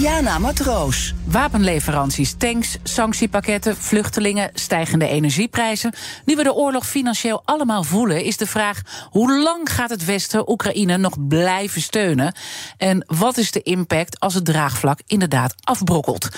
Diana Matroos. Wapenleveranties, tanks, sanctiepakketten, vluchtelingen, stijgende energieprijzen. Nu we de oorlog financieel allemaal voelen, is de vraag: hoe lang gaat het Westen Oekraïne nog blijven steunen? En wat is de impact als het draagvlak inderdaad afbrokkelt?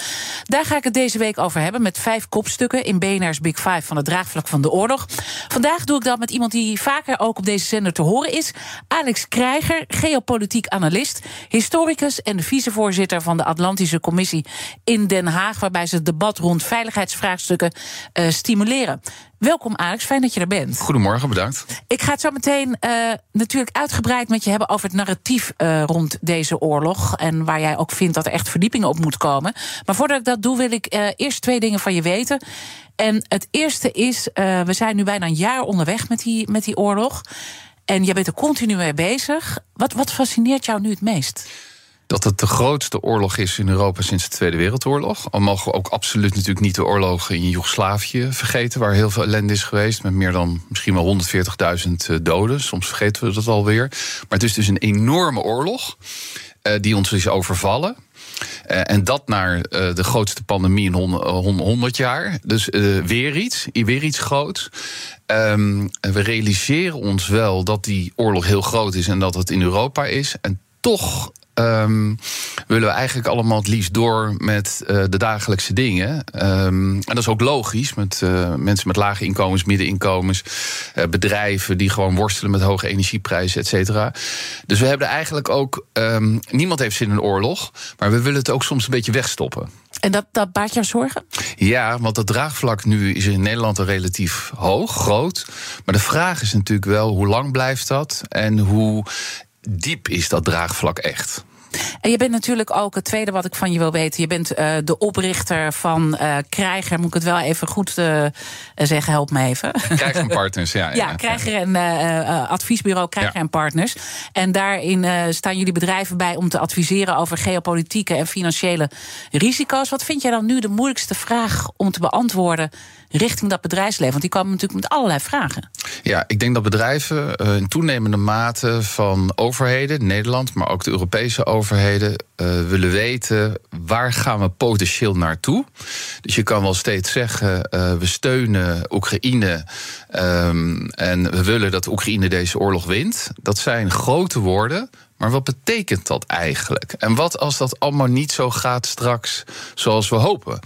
Daar ga ik het deze week over hebben met vijf kopstukken in BNR's Big Five van het draagvlak van de oorlog. Vandaag doe ik dat met iemand die vaker ook op deze zender te horen is: Alex Krijger, geopolitiek analist, historicus en vicevoorzitter van de Atlantische Commissie in Den Haag, waarbij ze het debat rond veiligheidsvraagstukken uh, stimuleren. Welkom Alex, fijn dat je er bent. Goedemorgen, bedankt. Ik ga het zo meteen uh, natuurlijk uitgebreid met je hebben over het narratief uh, rond deze oorlog. En waar jij ook vindt dat er echt verdieping op moet komen. Maar voordat ik dat doe, wil ik uh, eerst twee dingen van je weten. En het eerste is, we zijn nu bijna een jaar onderweg met die, met die oorlog. En je bent er continu mee bezig. Wat, wat fascineert jou nu het meest? Dat het de grootste oorlog is in Europa sinds de Tweede Wereldoorlog. Al mogen we ook absoluut natuurlijk niet de oorlogen in Joegoslavië vergeten, waar heel veel ellende is geweest, met meer dan misschien wel 140.000 doden. Soms vergeten we dat alweer. Maar het is dus een enorme oorlog uh, die ons is overvallen. Uh, en dat naar de grootste pandemie in 100 jaar. Dus weer iets, weer iets groots. Um, we realiseren ons wel dat die oorlog heel groot is en dat het in Europa is. En toch Um, willen we eigenlijk allemaal het liefst door met uh, de dagelijkse dingen. Um, en dat is ook logisch met uh, mensen met lage inkomens, middeninkomens, uh, bedrijven die gewoon worstelen met hoge energieprijzen, et cetera. Dus we hebben eigenlijk ook. Um, niemand heeft zin in een oorlog, maar we willen het ook soms een beetje wegstoppen. En dat, dat baart jou zorgen? Ja, want dat draagvlak nu is in Nederland al relatief hoog, groot. Maar de vraag is natuurlijk wel hoe lang blijft dat en hoe diep is dat draagvlak echt? En je bent natuurlijk ook het tweede wat ik van je wil weten. Je bent uh, de oprichter van uh, Krijger. Moet ik het wel even goed uh, zeggen? Help me even. Krijger en Partners, ja. ja, ja Krijger en adviesbureau Krijger ja. en Partners. En daarin staan jullie bedrijven bij om te adviseren over geopolitieke en financiële risico's. Wat vind jij dan nu de moeilijkste vraag om te beantwoorden? richting dat bedrijfsleven? Want die komen natuurlijk met allerlei vragen. Ja, ik denk dat bedrijven in toenemende mate van overheden, Nederland, maar ook de Europese overheden, uh, willen weten waar gaan we potentieel naartoe. Dus je kan wel steeds zeggen, uh, we steunen Oekraïne um, en we willen dat Oekraïne deze oorlog wint. Dat zijn grote woorden. Maar wat betekent dat eigenlijk? En wat als dat allemaal niet zo gaat straks zoals we hopen?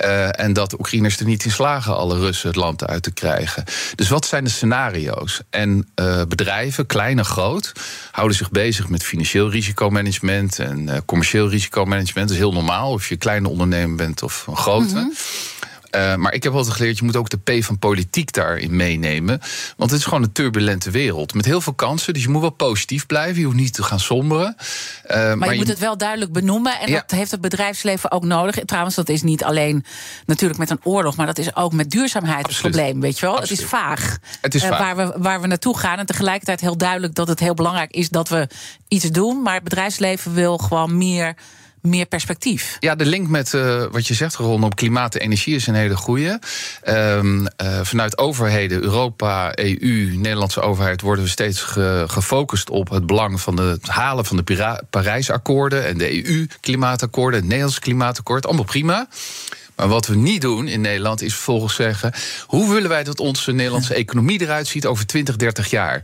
Uh, en dat Oekraïners er niet in slagen alle Russen het land uit te krijgen. Dus wat zijn de scenario's? En uh, bedrijven, klein en groot, houden zich bezig met financieel risicomanagement en uh, commercieel risicomanagement. Dat is heel normaal, of je een kleine ondernemer bent of een grote. -hmm. Uh, maar ik heb altijd geleerd, je moet ook de P van politiek daarin meenemen. Want het is gewoon een turbulente wereld. Met heel veel kansen. Dus je moet wel positief blijven. Je hoeft niet te gaan somberen. Uh, maar, maar, je, moet het wel duidelijk benoemen. En ja. dat heeft het bedrijfsleven ook nodig. Trouwens, dat is niet alleen natuurlijk met een oorlog. Maar dat is ook met duurzaamheid Absoluut. het probleem. Weet je wel? Absoluut. Het is vaag. Het is uh, vaag. Waar, we, waar we naartoe gaan. En tegelijkertijd heel duidelijk dat het heel belangrijk is dat we iets doen. Maar het bedrijfsleven wil gewoon meer meer perspectief. Ja, de link met uh, wat je zegt rondom klimaat en energie is een hele goede. Um, uh, vanuit overheden, Europa, EU, Nederlandse overheid, worden we steeds ge gefocust op het belang van het halen van de Parijsakkoorden en de EU-klimaatakkoorden, het Nederlands klimaatakkoord. Allemaal prima. Maar wat we niet doen in Nederland is vervolgens zeggen: hoe willen wij dat onze Nederlandse economie eruit ziet over 20, 30 jaar?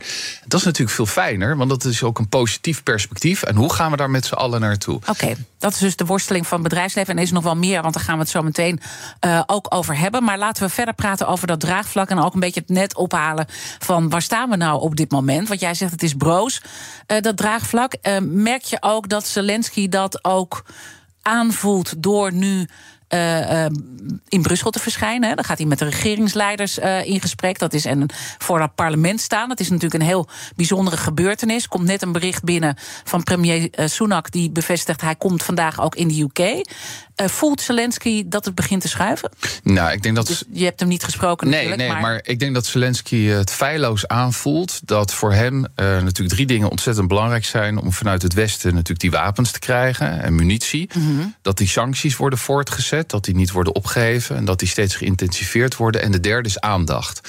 Dat is natuurlijk veel fijner, want dat is ook een positief perspectief. En hoe gaan we daar met z'n allen naartoe? Oké, okay, dat is dus de worsteling van het bedrijfsleven. En er is nog wel meer, want daar gaan we het zo meteen uh, ook over hebben. Maar laten we verder praten over dat draagvlak en ook een beetje het net ophalen van waar staan we nou op dit moment? Want jij zegt het is broos, uh, dat draagvlak. Uh, merk je ook dat Zelensky dat ook aanvoelt door nu uh, in Brussel te verschijnen. Dan gaat hij met de regeringsleiders uh, in gesprek. Dat is en voor het parlement staan. Dat is natuurlijk een heel bijzondere gebeurtenis. Komt net een bericht binnen van premier Sunak die bevestigt hij komt vandaag ook in de UK. Voelt Zelensky dat het begint te schuiven? Nou, ik denk dat. Dus je hebt hem niet gesproken. Nee, nee, maar... maar... ik denk dat Zelensky het feilloos aanvoelt dat voor hem natuurlijk drie dingen ontzettend belangrijk zijn om vanuit het Westen natuurlijk die wapens te krijgen en munitie. Mhm. Dat die sancties worden voortgezet, dat die niet worden opgeheven en dat die steeds geïntensiveerd worden. En de derde is aandacht.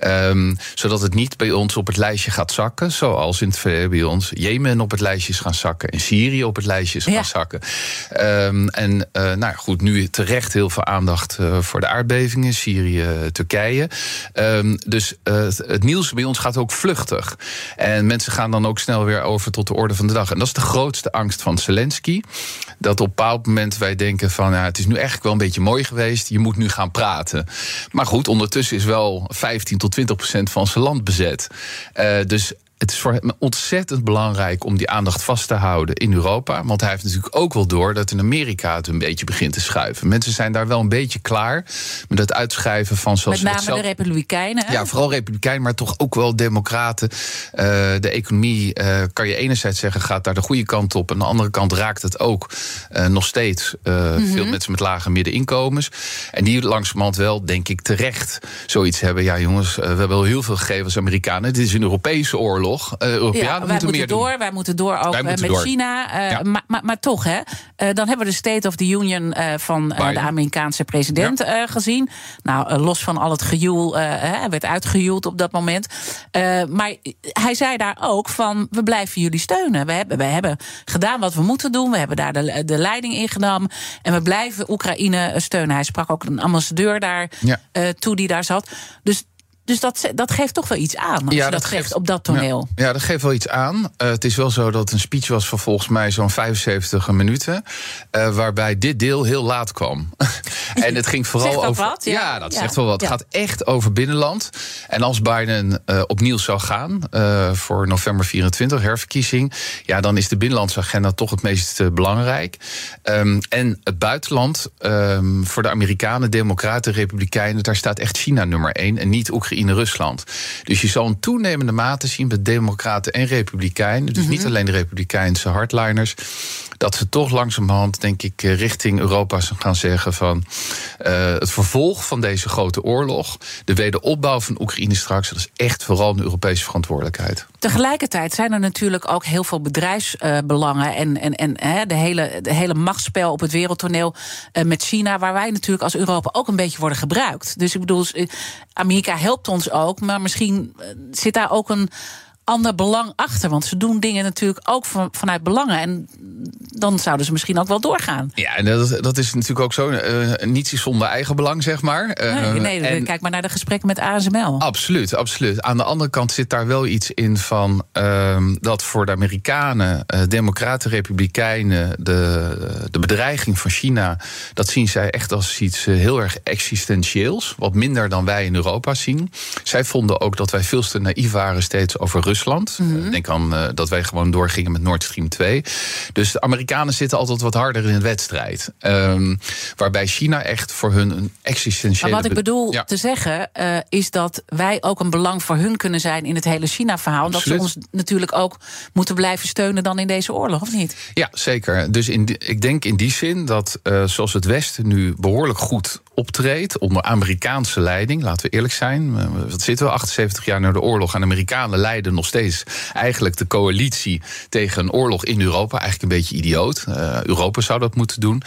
Um, zodat het niet bij ons op het lijstje gaat zakken, zoals in het bij ons Jemen op het lijstje is gaan zakken en Syrië op het lijstje is gaan zakken. Um, en uh, nou goed, nu terecht heel veel aandacht uh, voor de aardbevingen, Syrië, Turkije. Um, dus het nieuws bij ons gaat ook vluchtig. En mensen gaan dan ook snel weer over tot de orde van de dag. En dat is de grootste angst van Zelensky. Dat op een bepaald moment wij denken van ja, het is nu eigenlijk wel een beetje mooi geweest. Je moet nu gaan praten. Maar goed, ondertussen is wel 15 tot 20 procent van zijn land bezet. Dus het is voor hem ontzettend belangrijk om die aandacht vast te houden in Europa. Want hij heeft natuurlijk ook wel door dat in Amerika het een beetje begint te schuiven. Mensen zijn daar wel een beetje klaar met het uitschrijven van zoals. Met name de Republikeinen. Ja, vooral Republikeinen, maar toch ook wel Democraten. Uh, de economie, uh, kan je enerzijds zeggen, gaat daar de goede kant op. Aan de andere kant raakt het ook uh, nog steeds mm -hmm. veel mensen met lage middeninkomens. En die langzamerhand wel, denk ik, terecht zoiets hebben. Ja, jongens, we hebben wel heel veel gegeven als Amerikanen. Dit is een Europese oorlog Uh, Europeanen ja, wij moeten, moeten door, doen. Wij moeten door ook eh, moeten met door. China. Uh, ja. maar, maar, maar, toch, hè, uh, dan hebben we de State of the Union van de Amerikaanse president ja. gezien. Nou, los van al het gejoel, hij werd uitgejoeld op dat moment. maar hij zei daar ook van, we blijven jullie steunen. We hebben, we hebben gedaan wat we moeten doen. We hebben daar de, de leiding in genomen. En we blijven Oekraïne steunen. Hij sprak ook een ambassadeur daar toe die daar zat. Dus dus dat, dat geeft toch wel iets aan, als ja, je dat, dat geeft op dat toneel. Ja, ja, dat geeft wel iets aan. Uh, het is wel zo dat een speech was van volgens mij zo'n 75 minuten... Uh, waarbij dit deel heel laat kwam. en het ging vooral over... Wat? Ja. ja, dat zegt wel wat. Het gaat echt over binnenland. En als Biden uh, opnieuw zou gaan voor november 24, herverkiezing... ja, dan is de binnenlandse agenda toch het meest belangrijk. Um, en het buitenland, um, voor de Amerikanen, Democraten, Republikeinen... daar staat echt China nummer één en niet Oekraïne in Rusland. Dus je zal een toenemende mate zien bij Democraten en Republikeinen. Dus niet mhm. alleen de Republikeinse hardliners. Dat ze toch langzamerhand, denk ik, eh, richting Europa gaan zeggen van uh, het vervolg van deze grote oorlog, de wederopbouw van Oekraïne straks, dat is echt vooral een Europese verantwoordelijkheid. Tegelijkertijd zijn er natuurlijk ook heel veel bedrijfsbelangen en, en, en hè, de, hele, de hele machtsspel op het wereldtoneel met China, waar wij natuurlijk als Europa ook een beetje worden gebruikt. Dus ik bedoel, Amerika helpt ons ook, maar misschien zit daar ook een ander belang achter. Want ze doen dingen natuurlijk ook van, vanuit belangen. En dan zouden ze misschien ook wel doorgaan. Ja, en dat, dat is natuurlijk ook zo. Uh, niets is zonder eigen belang, zeg maar. Uh, nee, nee en, kijk maar naar de gesprekken met ASML. Absoluut, absoluut. Aan de andere kant zit daar wel iets in van... Uh, dat voor de Amerikanen, uh, democraten, republikeinen... De, de bedreiging van China, dat zien zij echt als iets heel erg existentieels. Wat minder dan wij in Europa zien. Zij vonden ook dat wij veel te naïef waren steeds over Rusland. Mm denk aan uh, dat wij gewoon doorgingen met Nord Stream 2. Dus de Amerikanen zitten altijd wat harder in de wedstrijd. Um, waarbij China echt voor hun een existentiële... Maar wat ik bedoel ja. te zeggen, uh, is dat wij ook een belang voor hun kunnen zijn in het hele China-verhaal. Dat ze ons natuurlijk ook moeten blijven steunen dan in deze oorlog, of niet? Ja, zeker. Dus in die, ik denk in die zin dat uh, zoals het Westen nu behoorlijk goed optreedt onder Amerikaanse leiding, laten we eerlijk zijn. Wat zitten we 78 jaar na de oorlog en Amerikanen leiden nog steeds eigenlijk de coalitie tegen een oorlog in Europa. Eigenlijk een beetje idioot. Uh, Europa zou dat moeten doen.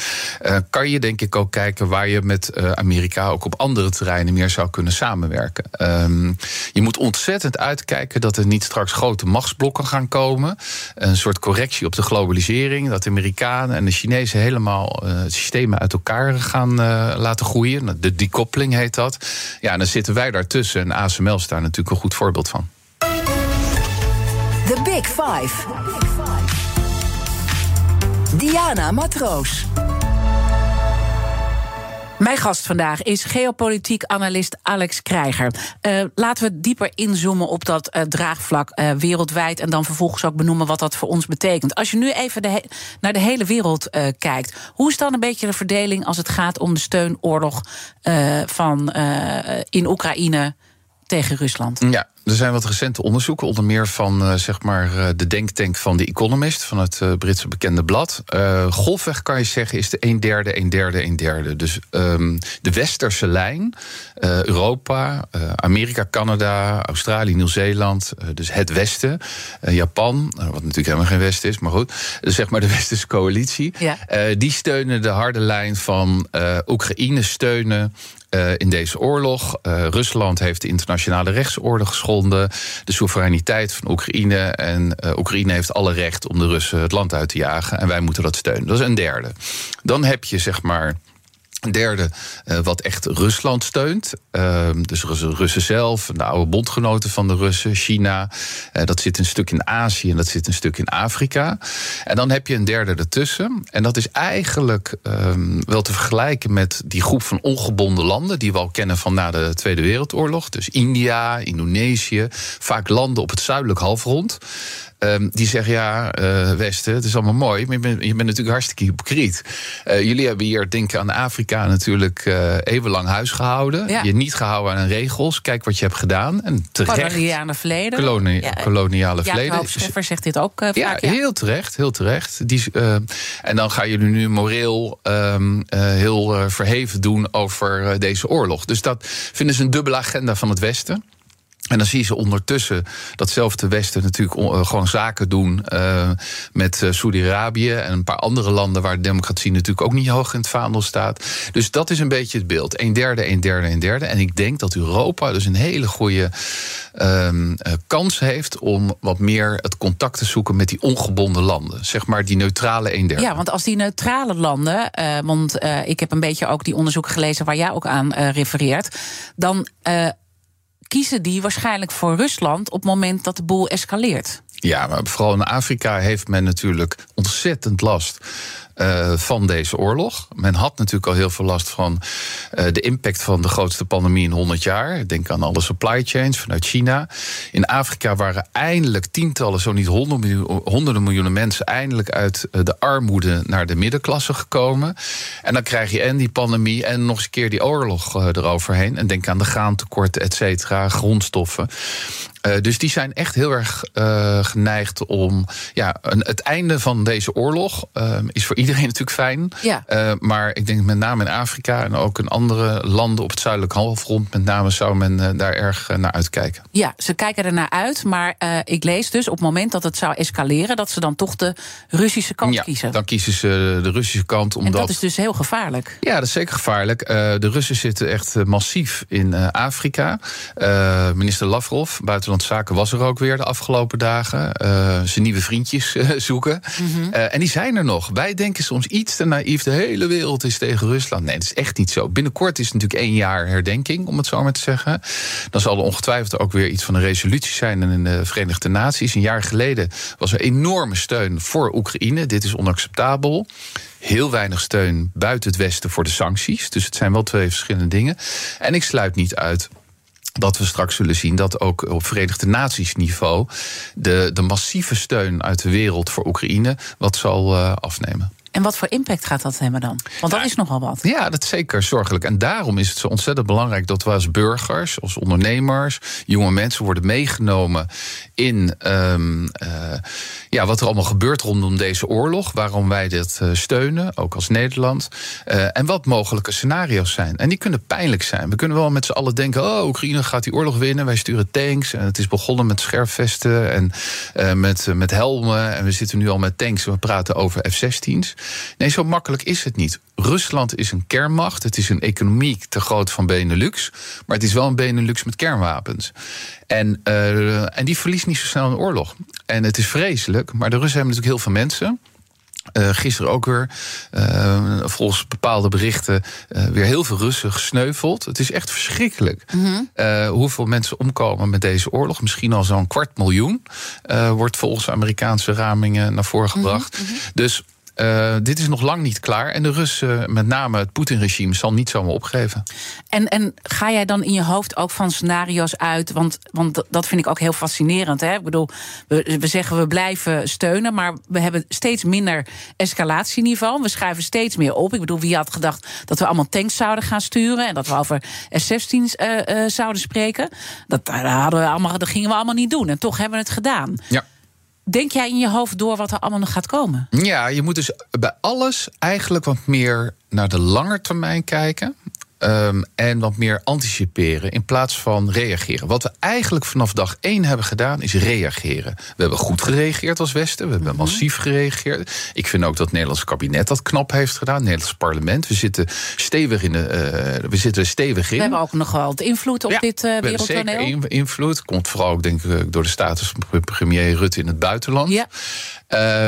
Uh, kan je denk ik ook kijken waar je met uh, Amerika ook op andere terreinen meer zou kunnen samenwerken. Um, je moet ontzettend uitkijken dat er niet straks grote machtsblokken gaan komen. Een soort correctie op de globalisering. Dat de Amerikanen en de Chinezen helemaal systemen uit elkaar gaan laten groeien. De decouplering heet dat. Ja, en dan zitten wij daartussen. En ASML is daar natuurlijk een goed voorbeeld van. The Big Five. Diana Matroos. Mijn gast vandaag is geopolitiek analist Alex Krijger. Uh, laten we dieper inzoomen op dat uh, draagvlak uh, wereldwijd... en dan vervolgens ook benoemen wat dat voor ons betekent. Als je nu even de naar de hele wereld kijkt... hoe is dan een beetje de verdeling als het gaat om de steunoorlog van, in Oekraïne tegen Rusland? Ja, er zijn wat recente onderzoeken, onder meer van uh, zeg maar, uh, de denktank van The Economist, van het uh, Britse bekende blad. golfweg kan je zeggen is de een derde, een derde, een derde. Dus um, de westerse lijn, Europa, Amerika, Canada, Australië, Nieuw-Zeeland, dus het Westen, Japan, wat natuurlijk helemaal geen Westen is, maar goed, dus zeg maar de Westerse coalitie, ja. die steunen de harde lijn van Oekraïne steunen uh, in deze oorlog. Uh, Rusland heeft de internationale rechtsorde geschonden, de soevereiniteit van Oekraïne. En uh, Oekraïne heeft alle recht om de Russen het land uit te jagen. En wij moeten dat steunen. Dat is een derde. Dan heb je zeg maar derde, uh, wat echt Rusland steunt. Uh, dus Russen zelf, de oude bondgenoten van de Russen, China. Uh, dat zit een stuk in Azië en dat zit een stuk in Afrika. En dan heb je een derde ertussen. En dat is eigenlijk ehm, wel te vergelijken met die groep van ongebonden landen... die we al kennen van na de Tweede Wereldoorlog. Dus India, Indonesië, vaak landen op het zuidelijk halfrond. Um, die zeggen ja, uh, Westen, het is allemaal mooi, maar je bent, je bent natuurlijk hartstikke hypocriet. Uh, jullie hebben hier, denk aan Afrika, natuurlijk uh, eeuwenlang huis gehouden. Ja. Je niet gehouden aan regels. Kijk wat je hebt gedaan. En terecht. Koloniale verleden. Kolonie, ja. Koloniale ja, verleden. Ja, Scheffer zegt dit ook vaak. Ja, heel terecht, heel terecht. Die, en dan gaan jullie nu moreel um, heel verheven doen over deze oorlog. Dus dat vinden ze een dubbele agenda van het Westen. En dan zie je ze ondertussen datzelfde Westen natuurlijk uh, gewoon zaken doen uh, met uh, Saudi-Arabië en een paar andere landen waar de democratie natuurlijk ook niet hoog in het vaandel staat. Dus dat is een beetje het beeld. Een derde, een derde, een derde. En ik denk dat Europa dus een hele goede um, kans heeft om wat meer het contact te zoeken met die ongebonden landen. Zeg maar die neutrale een derde. Ja, want als die neutrale landen, want ik heb een beetje ook die onderzoeken gelezen waar jij ook aan refereert, dan kiezen die waarschijnlijk voor Rusland op het moment dat de boel escaleert. Ja, maar vooral in Afrika heeft men natuurlijk ontzettend last uh, van deze oorlog. Men had natuurlijk al heel veel last van uh, de impact van de grootste pandemie in 100 jaar. Denk aan alle supply chains vanuit China. In Afrika waren eindelijk tientallen, zo niet honderden miljoen, honderden miljoenen mensen eindelijk uit uh, de armoede naar de middenklasse gekomen. En dan krijg je en die pandemie en nog eens een keer die oorlog eroverheen. En denk aan de graantekorten, et cetera, grondstoffen. Uh, dus die zijn echt heel erg uh, geneigd om. Ja, een, het einde van deze oorlog uh, is voor iedereen natuurlijk fijn. Ja. maar ik denk met name in Afrika en ook in andere landen op het zuidelijk halfrond, met name zou men daar erg naar uitkijken. Ja, ze kijken er naar uit. Maar ik lees dus op het moment dat het zou escaleren, dat ze dan toch de Russische kant ja, kiezen. Dan kiezen ze de Russische kant. Omdat... En dat is dus heel gevaarlijk. Ja, dat is zeker gevaarlijk. de Russen zitten echt massief in Afrika. minister Lavrov, buitenland Zaken was er ook weer de afgelopen dagen. Uh, zijn nieuwe vriendjes uh, zoeken. Mm -hmm. uh, en die zijn er nog. Wij denken soms iets te naïef. De hele wereld is tegen Rusland. Nee, dat is echt niet zo. Binnenkort is het natuurlijk één jaar herdenking, om het zo maar te zeggen. Dan zal er ongetwijfeld ook weer iets van een resolutie zijn in de Verenigde Naties. Een jaar geleden was er enorme steun voor Oekraïne. Dit is onacceptabel heel weinig steun buiten het Westen voor de sancties. Dus het zijn wel twee verschillende dingen. En ik sluit niet uit dat we straks zullen zien dat ook op Verenigde Naties niveau de, de massieve steun uit de wereld voor Oekraïne wat zal uh, afnemen. En wat voor impact gaat dat hebben dan? Want dat is nogal wat. Ja, dat is zeker zorgelijk. En daarom is het zo ontzettend belangrijk dat we als burgers, als ondernemers, jonge mensen worden meegenomen in um, uh, ja, wat er allemaal gebeurt rondom deze oorlog. Waarom wij dit uh, steunen, ook als Nederland. Uh, en wat mogelijke scenario's zijn. En die kunnen pijnlijk zijn. We kunnen wel met z'n allen denken: oh, Oekraïne gaat die oorlog winnen. Wij sturen tanks. En het is begonnen met scherfvesten en met, met helmen. En we zitten nu al met tanks. En we praten over F-16's. Nee, zo makkelijk is het niet. Rusland is een kernmacht. Het is een economie te groot van Benelux. Maar het is wel een Benelux met kernwapens. En, uh, en die verliest niet zo snel een oorlog. En het is vreselijk. Maar de Russen hebben natuurlijk heel veel mensen. Uh, gisteren ook weer, uh, volgens bepaalde berichten, uh, weer heel veel Russen gesneuveld. Het is echt verschrikkelijk mm -hmm. hoeveel mensen omkomen met deze oorlog. Misschien al zo'n kwart miljoen wordt volgens Amerikaanse ramingen naar voren gebracht. Mm -hmm. Dus Uh, dit is nog lang niet klaar. En de Russen, met name het Poetin-regime, zal niet zomaar opgeven. En, en ga jij dan in je hoofd ook van scenario's uit? Want, want dat vind ik ook heel fascinerend. Hè? Ik bedoel, we, we zeggen we blijven steunen, maar we hebben steeds minder escalatieniveau. We schuiven steeds meer op. Ik bedoel, wie had gedacht dat we allemaal tanks zouden gaan sturen en dat we over F-16's uh, uh, zouden spreken? Dat, dat, hadden we allemaal, dat gingen we allemaal niet doen. En toch hebben we het gedaan. Ja. Denk jij in je hoofd door wat er allemaal nog gaat komen? Ja, je moet dus bij alles eigenlijk wat meer naar de lange termijn kijken. Um, en wat meer anticiperen in plaats van reageren. Wat we eigenlijk vanaf dag één hebben gedaan, is reageren. We hebben goed gereageerd als Westen. We hebben mm -hmm. massief gereageerd. Ik vind ook dat het Nederlands kabinet dat knap heeft gedaan. Het Nederlands parlement. We zitten stevig in. De, uh, we zitten stevig in. We hebben ook nog wel invloed op ja, dit uh, wereldtoneel. Zeker invloed. Komt vooral ook, denk ik, door de status van premier Rutte in het buitenland. Ja.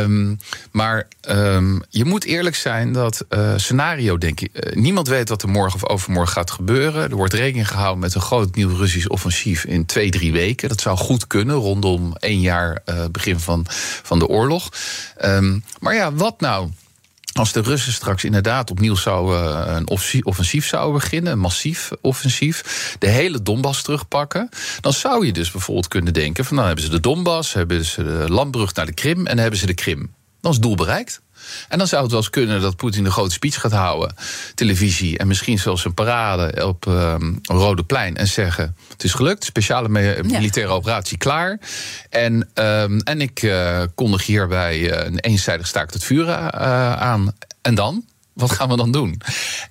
Um, maar um, je moet eerlijk zijn dat uh, scenario, denk ik. Niemand weet wat er morgen of overmorgen gaat gebeuren. Er wordt rekening gehouden met een groot nieuw Russisch offensief in twee, drie weken. Dat zou goed kunnen rondom één jaar uh, begin van, van de oorlog. Um, maar ja, wat nou? Als de Russen straks inderdaad opnieuw zouden een offensief zouden beginnen, een massief offensief, de hele Donbass terugpakken, dan zou je dus bijvoorbeeld kunnen denken: van dan hebben ze de Donbass, hebben ze de landbrug naar de Krim en hebben ze de Krim. Dan is doel bereikt. En dan zou het wel eens kunnen dat Poetin een grote speech gaat houden, televisie, en misschien zelfs een parade op um, Rode Plein en zeggen: Het is gelukt, speciale militaire ja. operatie klaar. En, um, en ik uh, kondig hierbij een eenzijdig staakt het vuur uh, aan. En dan? Wat gaan we dan doen?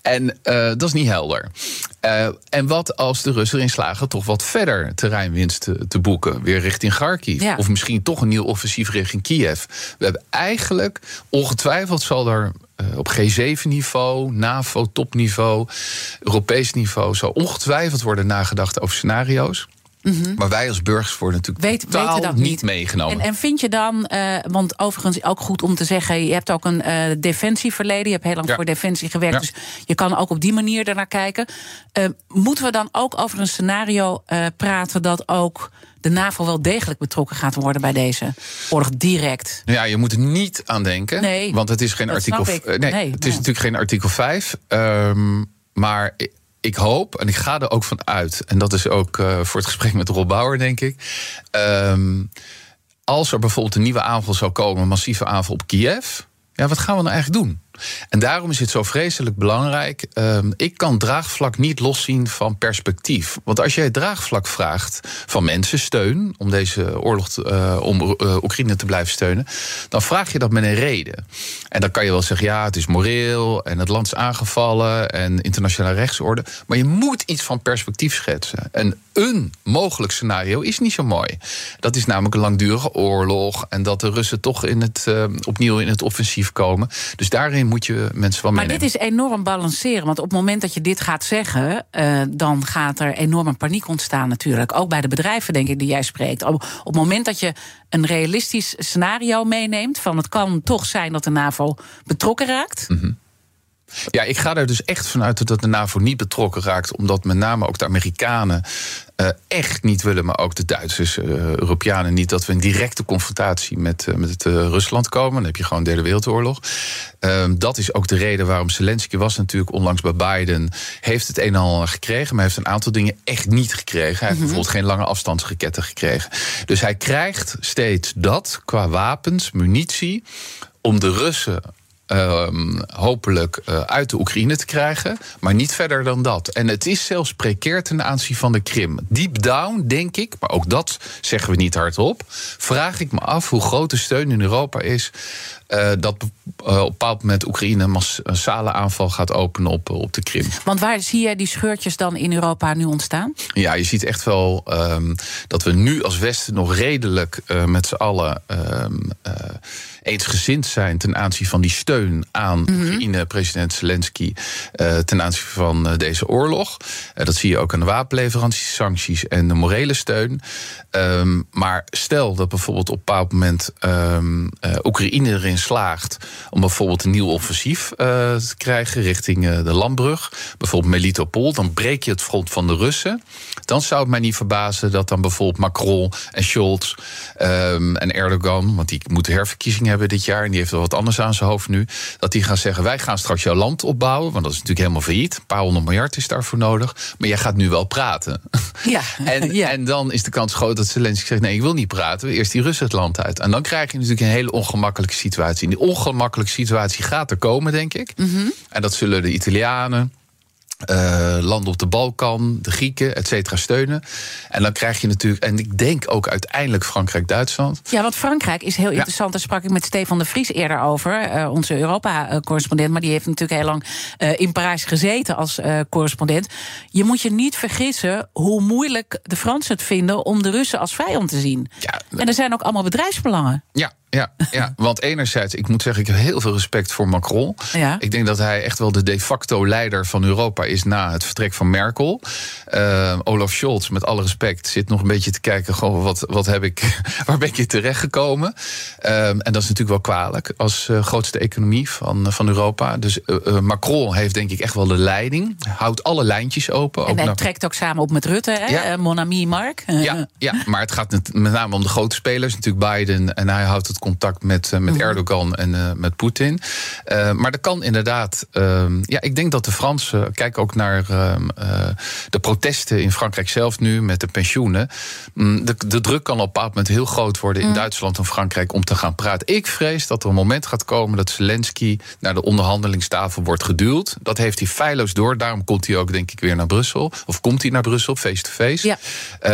En uh, dat is niet helder. Uh, en wat als de Russen erin slagen toch wat verder terreinwinst te, te boeken? Weer richting Kharkiv. Ja. Of misschien toch een nieuw offensief richting Kiev. We hebben eigenlijk, ongetwijfeld zal er uh, op G7-niveau, NAVO-topniveau, Europees niveau... zal ongetwijfeld worden nagedacht over scenario's. Mm -hmm. Maar wij als burgers worden natuurlijk Weet, totaal weten dat niet, niet meegenomen. En, en, vind je dan, uh, want overigens ook goed om te zeggen... je hebt ook een uh, defensieverleden, je hebt heel lang ja. voor defensie gewerkt... Ja. dus je kan ook op die manier ernaar kijken. Uh, moeten we dan ook over een scenario praten... dat ook de NAVO wel degelijk betrokken gaat worden bij deze oorlog direct. Ja, je moet er niet aan denken. Nee, want het is geen artikel. Nee, nee, nee, het is natuurlijk geen artikel 5. Um, maar ik hoop, en ik ga er ook van uit, en dat is ook uh, voor het gesprek met Rob Bauer, denk ik. Um, als er bijvoorbeeld een nieuwe aanval zou komen, een massieve aanval op Kiev, ja, wat gaan we nou eigenlijk doen? En daarom is het zo vreselijk belangrijk. Um, ik kan draagvlak niet loszien van perspectief. Want als jij draagvlak vraagt van mensen steun om deze oorlog, te, uh, om uh, Oekraïne te blijven steunen, dan vraag je dat met een reden. En dan kan je wel zeggen, ja, het is moreel en het land is aangevallen en internationale rechtsorde. Maar je moet iets van perspectief schetsen. En een mogelijk scenario is niet zo mooi. Dat is namelijk een langdurige oorlog en dat de Russen toch in het, uh, opnieuw in het offensief komen. Dus daarin moet je mensen wel Maar meenemen. dit is enorm balanceren. Want op het moment dat je dit gaat zeggen, uh, dan gaat er enorme paniek ontstaan natuurlijk. Ook bij de bedrijven, denk ik, die jij spreekt. Op, op het moment dat je een realistisch scenario meeneemt... van het kan toch zijn dat de NAVO betrokken raakt... Mm -hmm. Ja, ik ga er dus echt vanuit dat de NAVO niet betrokken raakt, omdat met name ook de Amerikanen uh, echt niet willen, maar ook de Duitsers, uh, Europeanen niet, dat we in directe confrontatie met, uh, met Rusland komen. Dan heb je gewoon de Derde Wereldoorlog. dat is ook de reden waarom Zelensky was natuurlijk onlangs bij Biden, heeft het een en ander gekregen, maar heeft een aantal dingen echt niet gekregen. Hij heeft mm -hmm. bijvoorbeeld geen lange afstandsraketten gekregen. Dus hij krijgt steeds dat qua wapens, munitie, om de Russen Um, hopelijk uh, uit de Oekraïne te krijgen. Maar niet verder dan dat. En het is zelfs precair ten aanzien van de Krim. Deep down, denk ik, maar ook dat zeggen we niet hardop. Vraag ik me af hoe groot de steun in Europa is. Uh, dat uh, op een bepaald moment Oekraïne een massale aanval gaat openen op, op de Krim. Want waar zie je die scheurtjes dan in Europa nu ontstaan? Ja, je ziet echt wel um, dat we nu als Westen nog redelijk met z'n allen um, eensgezind zijn ten aanzien van die steun aan mm -hmm. Oekraïne, president Zelensky, uh, ten aanzien van uh, deze oorlog. Uh, dat zie je ook aan de wapenleveranties, sancties en de morele steun. Um, maar stel dat bijvoorbeeld op een bepaald moment um, Oekraïne erin slaagt om bijvoorbeeld een nieuw offensief te krijgen richting de landbrug, bijvoorbeeld Melitopol, dan breek je het front van de Russen. Dan zou het mij niet verbazen dat dan bijvoorbeeld Macron en Scholz um, en Erdogan, want die moeten herverkiezingen hebben dit jaar en die heeft wel wat anders aan zijn hoofd nu, dat die gaan zeggen: wij gaan straks jouw land opbouwen, want dat is natuurlijk helemaal failliet. Een paar honderd miljard is daarvoor nodig, maar jij gaat nu wel praten. Ja, en, ja. en dan is de kans groot dat Zelensky zegt: nee, ik wil niet praten, eerst die Russen het land uit. En dan krijg je natuurlijk een hele ongemakkelijke situatie. En die ongemakkelijke situatie gaat er komen, denk ik. Mhm. En dat zullen de Italianen. Uh, landen op de Balkan, de Grieken, et cetera, steunen. En dan krijg je natuurlijk, en ik denk ook uiteindelijk Frankrijk-Duitsland. Ja, want Frankrijk is heel interessant. Daar sprak ik met Stefan de Vries eerder over, uh, onze Europa-correspondent. Maar die heeft natuurlijk heel lang uh, in Parijs gezeten als correspondent. Je moet je niet vergissen hoe moeilijk de Fransen het vinden om de Russen als vijand te zien. Ja, en er zijn ook allemaal bedrijfsbelangen. Ja, ja, ja, want enerzijds, ik moet zeggen, ik heb heel veel respect voor Macron. Ja. Ik denk dat hij echt wel de de facto leider van Europa is na het vertrek van Merkel. Uh, Olaf Scholz, met alle respect, zit nog een beetje te kijken: gewoon, wat, wat heb ik, waar ben ik terechtgekomen? Uh, en dat is natuurlijk wel kwalijk als uh, grootste economie van, van Europa. Dus Macron heeft denk ik echt wel de leiding. Houdt alle lijntjes open. En ook hij naar... trekt ook samen op met Rutte, hè? Ja. Mon ami Mark. Ja, ja, maar het gaat met name om de grote spelers. Natuurlijk Biden en hij houdt het contact met, met Mhm. Erdogan en met Poetin. Maar er kan inderdaad. ja, ik denk dat de Fransen. Kijk ook naar de protesten in Frankrijk zelf nu met de pensioenen. Mm, De, de druk kan op een bepaald moment heel groot worden in Mhm. Duitsland en Frankrijk om te gaan praten. Ik vrees dat er een moment gaat komen dat Zelensky naar de onderhandelingstafel wordt geduwd. Dat heeft hij feilloos door. Daarom komt hij ook, denk ik, weer naar Brussel. Of komt hij naar Brussel, face-to-face. Ja.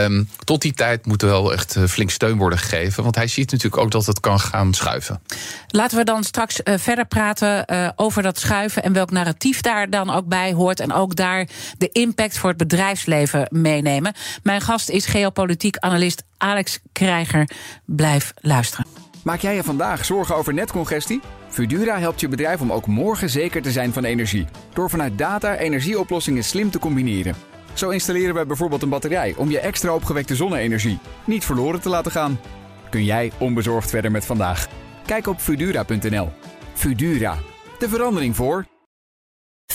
Um, tot die tijd moet er wel echt uh, flink steun worden gegeven. Want hij ziet natuurlijk ook dat het kan gaan schuiven. Laten we dan straks uh, verder praten over dat schuiven en welk narratief daar dan ook bij hoort. En ook daar de impact voor het bedrijfsleven meenemen. Mijn gast is geopolitiek analist Alex Krijger. Blijf luisteren. Maak jij je vandaag zorgen over netcongestie? Fudura helpt je bedrijf om ook morgen zeker te zijn van energie. Door vanuit data energieoplossingen slim te combineren. Zo installeren we bijvoorbeeld een batterij om je extra opgewekte zonne-energie niet verloren te laten gaan. Kun jij onbezorgd verder met vandaag? Kijk op Fudura.nl. Fudura, de verandering voor.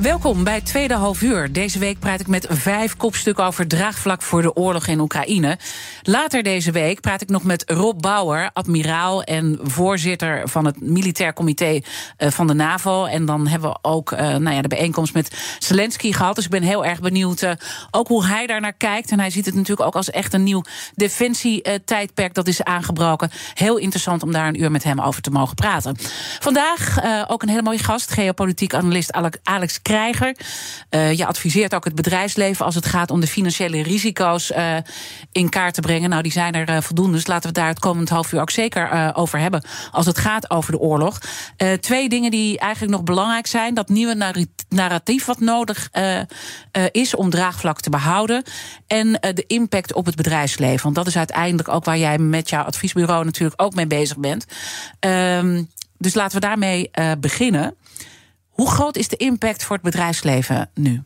Welkom bij tweede half uur. Deze week praat ik met vijf kopstukken over draagvlak voor de oorlog in Oekraïne. Later deze week praat ik nog met Rob Bauer, admiraal en voorzitter van het Militair Comité van de NAVO. En dan hebben we ook uh, nou ja, de bijeenkomst met Zelensky gehad. Dus ik ben heel erg benieuwd uh, ook hoe hij daar naar kijkt. En hij ziet het natuurlijk ook als echt een nieuw defensietijdperk dat is aangebroken. Heel interessant om daar een uur met hem over te mogen praten. Vandaag ook een hele mooie gast, geopolitiek analist Alex Uh, je adviseert ook het bedrijfsleven als het gaat om de financiële risico's uh, in kaart te brengen. Nou, die zijn er uh, voldoende, dus laten we het daar het komend half uur ook zeker over hebben. Als het gaat over de oorlog. twee dingen die eigenlijk nog belangrijk zijn: dat nieuwe narratief wat nodig is om draagvlak te behouden. En de impact op het bedrijfsleven. Want dat is uiteindelijk ook waar jij met jouw adviesbureau natuurlijk ook mee bezig bent. Um, dus laten we daarmee beginnen. Hoe groot is de impact voor het bedrijfsleven nu?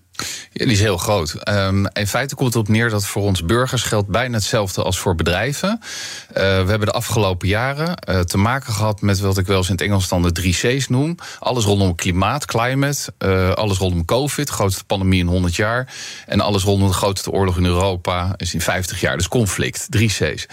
Ja, die is heel groot. Um, in feite komt het op neer dat voor ons burgers geldt bijna hetzelfde als voor bedrijven. Uh, we hebben de afgelopen jaren uh, te maken gehad met wat ik wel eens in het Engels dan de drie C's noem. Alles rondom klimaat, climate. Uh, alles rondom COVID, grootste pandemie in 100 jaar. En alles rondom de grootste oorlog in Europa is in 50 jaar. Dus conflict, drie C's.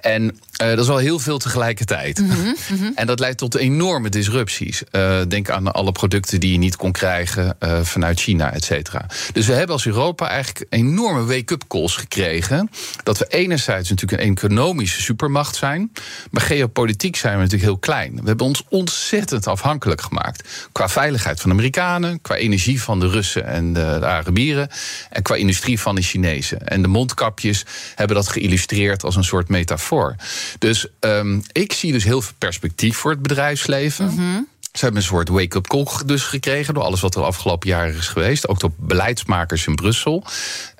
En dat is wel heel veel tegelijkertijd. Mhm, Mm -hmm. en dat leidt tot enorme disrupties. denk aan alle producten die je niet kon krijgen vanuit China, et cetera. Dus we hebben als Europa eigenlijk enorme wake-up calls gekregen. Dat we enerzijds natuurlijk een economische supermacht zijn. Maar geopolitiek zijn we natuurlijk heel klein. We hebben ons ontzettend afhankelijk gemaakt. Qua veiligheid van de Amerikanen. Qua energie van de Russen en de, Arabieren. En qua industrie van de Chinezen. En de mondkapjes hebben dat geïllustreerd als een soort metafoor. Dus um, ik zie dus heel veel perspectief voor het bedrijfsleven. -hmm. Ze hebben een soort wake-up call dus gekregen door alles wat er afgelopen jaren is geweest. Ook door beleidsmakers in Brussel.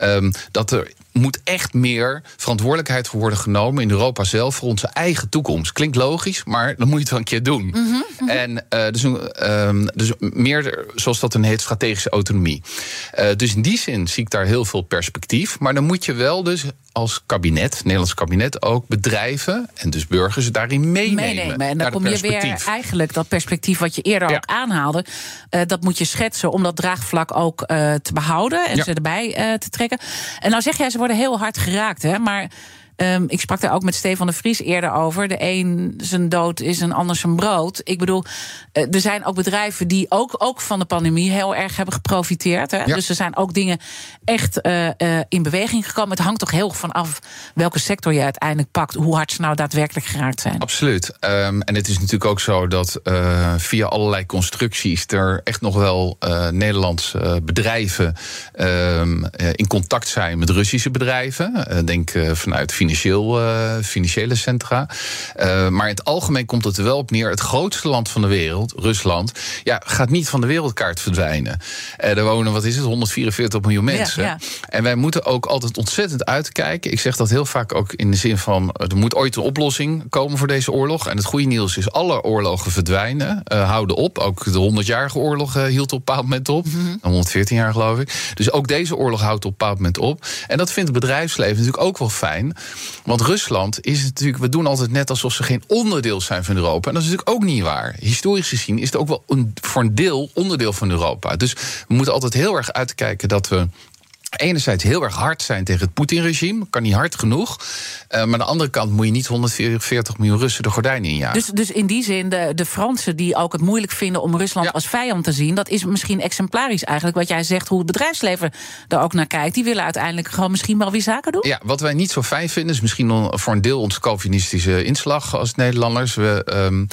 Um, dat er moet echt meer verantwoordelijkheid worden genomen in Europa zelf voor onze eigen toekomst. Klinkt logisch, maar dan moet je het wel een keer doen. Mhm, mhm. En uh, dus, um, dus meer, zoals dat een heet, strategische autonomie. Uh, dus in die zin zie ik daar heel veel perspectief. Maar dan moet je wel dus als kabinet, Nederlands kabinet, ook bedrijven en dus burgers daarin meenemen. meenemen. En dan kom je weer eigenlijk dat perspectief wat je eerder ook aanhaalde. Uh, dat moet je schetsen om dat draagvlak ook te behouden en ze erbij te trekken. En nou zeg jij, ze worden heel hard geraakt, hè? Maar Um, ik sprak daar ook met Stefan de Vries eerder over. De een zijn dood is een ander zijn brood. Ik bedoel, uh, er zijn ook bedrijven die ook, ook van de pandemie heel erg hebben geprofiteerd. Hè? Ja. Dus er zijn ook dingen echt uh, uh, in beweging gekomen. Het hangt toch heel van af welke sector je uiteindelijk pakt. Hoe hard ze nou daadwerkelijk geraakt zijn. Absoluut. Um, en het is natuurlijk ook zo dat via allerlei constructies er echt nog wel Nederlandse bedrijven um, in contact zijn met Russische bedrijven. denk vanuit financieel, uh, financiële centra. Uh, maar in het algemeen komt het er wel op neer. Het grootste land van de wereld, Rusland, ja, gaat niet van de wereldkaart verdwijnen. Uh, er wonen, wat is het, 144 miljoen mensen. Ja, ja. En wij moeten ook altijd ontzettend uitkijken. Ik zeg dat heel vaak ook in de zin van... er moet ooit een oplossing komen voor deze oorlog. En het goede nieuws is, alle oorlogen verdwijnen, houden op. Ook de 100-jarige oorlog hield op een bepaald moment op. Mm -hmm. 114 jaar geloof ik. Dus ook deze oorlog houdt op een bepaald moment op. En dat vindt het bedrijfsleven natuurlijk ook wel fijn. Want Rusland is natuurlijk, we doen altijd net alsof ze geen onderdeel zijn van Europa. En dat is natuurlijk ook niet waar. Historisch gezien is het ook wel een, voor een deel onderdeel van Europa. Dus we moeten altijd heel erg uitkijken dat we enerzijds heel erg hard zijn tegen het Poetin-regime. Kan niet hard genoeg. Uh, maar aan de andere kant moet je niet 140 miljoen Russen de gordijnen injagen. Dus, dus in die zin, de, de Fransen die ook het moeilijk vinden om Rusland ja. als vijand te zien... dat is misschien exemplarisch eigenlijk wat jij zegt... hoe het bedrijfsleven er ook naar kijkt. Die willen uiteindelijk gewoon misschien wel weer zaken doen? Ja, wat wij niet zo fijn vinden... is misschien voor een deel onze Calvinistische inslag als Nederlanders. We, um,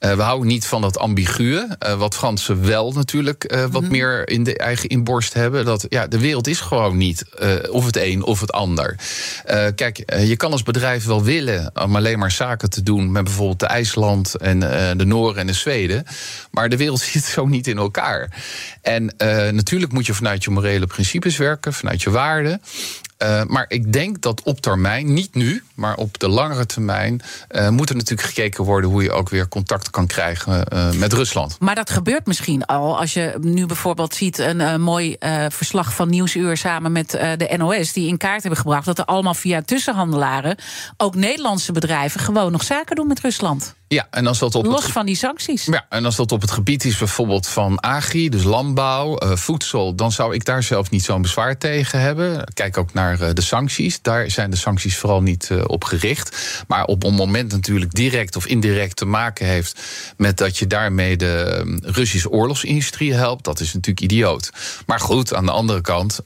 uh, we houden niet van dat ambiguë. Uh, wat Fransen wel natuurlijk wat mm -hmm. meer in de eigen inborst hebben. Dat ja, de wereld is gewoon niet. Uh, of het een of het ander. Uh, kijk, uh, je kan als bedrijf wel willen om alleen maar zaken te doen met bijvoorbeeld de IJsland en de Noorden en de Zweden. Maar de wereld zit zo niet in elkaar. En natuurlijk moet je vanuit je morele principes werken, vanuit je waarden. Uh, maar ik denk dat op termijn, niet nu, maar op de langere termijn, uh, moet er natuurlijk gekeken worden hoe je ook weer contact kan krijgen uh, met Rusland. Maar dat gebeurt misschien al. Als je nu bijvoorbeeld ziet een mooi verslag van Nieuwsuur samen met de NOS, die in kaart hebben gebracht dat er allemaal via tussenhandelaren ook Nederlandse bedrijven gewoon nog zaken doen met Rusland. Ja, en als dat op Los het van die sancties. Ja, en als dat op het gebied is bijvoorbeeld van agri, dus landbouw, uh, voedsel, dan zou ik daar zelf niet zo'n bezwaar tegen hebben. Kijk ook naar uh, de sancties. Daar zijn de sancties vooral niet uh, op gericht. Maar op een moment natuurlijk direct of indirect te maken heeft met dat je daarmee de um, Russische oorlogsindustrie helpt, dat is natuurlijk idioot. Maar goed, aan de andere kant,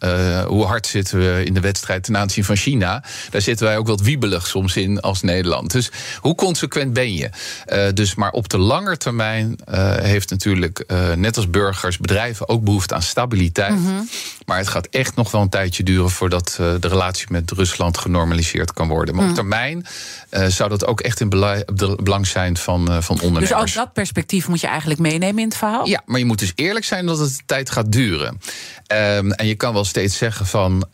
hoe hard zitten we in de wedstrijd ten aanzien van China? Daar zitten wij ook wat wiebelig soms in als Nederland. Dus hoe consequent ben je? Uh, dus maar op de lange termijn uh, heeft natuurlijk, uh, net als burgers, bedrijven ook behoefte aan stabiliteit. Mm -hmm. Maar het gaat echt nog wel een tijdje duren voordat de relatie met Rusland genormaliseerd kan worden. Maar mm. op termijn zou dat ook echt in belang, belang zijn van, van ondernemers. Dus ook dat perspectief moet je eigenlijk meenemen in het verhaal? Ja, maar je moet dus eerlijk zijn dat het tijd gaat duren. Um, en je kan wel steeds zeggen van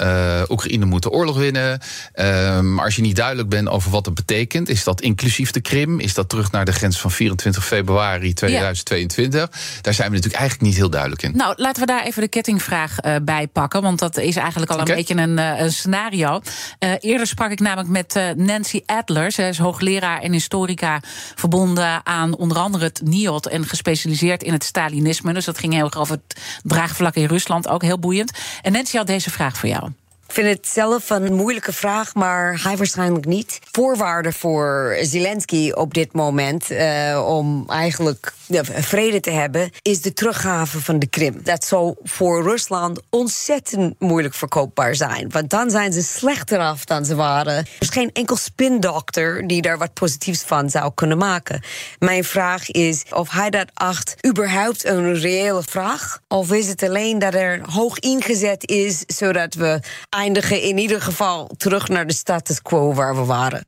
Oekraïne moet de oorlog winnen. Um, maar als je niet duidelijk bent over wat dat betekent, is dat inclusief de Krim, is dat terug naar de grens van 24 februari 2022. Ja. Daar zijn we natuurlijk eigenlijk niet heel duidelijk in. Nou, laten we daar even de kettingvraag uh, bij pakken. Want dat is eigenlijk al okay. een beetje een, uh, een scenario. Uh, eerder sprak ik namelijk met Nancy Adler. Zij is hoogleraar en historica verbonden aan onder andere het NIOD en gespecialiseerd in het Stalinisme. Dus dat ging heel erg over het draagvlak in Rusland, ook heel boeiend. En Nancy had deze vraag voor jou. Vind het zelf een moeilijke vraag, maar hij waarschijnlijk niet. Voorwaarde voor Zelensky op dit moment uh, om eigenlijk vrede te hebben, is de teruggave van de Krim. Dat zou voor Rusland ontzettend moeilijk verkoopbaar zijn. Want dan zijn ze slechter af dan ze waren. Er is geen enkel spindokter die daar wat positiefs van zou kunnen maken. Mijn vraag is of hij dat acht überhaupt een reële vraag. Of is het alleen dat er hoog ingezet is zodat we eindigen in ieder geval terug naar de status quo waar we waren.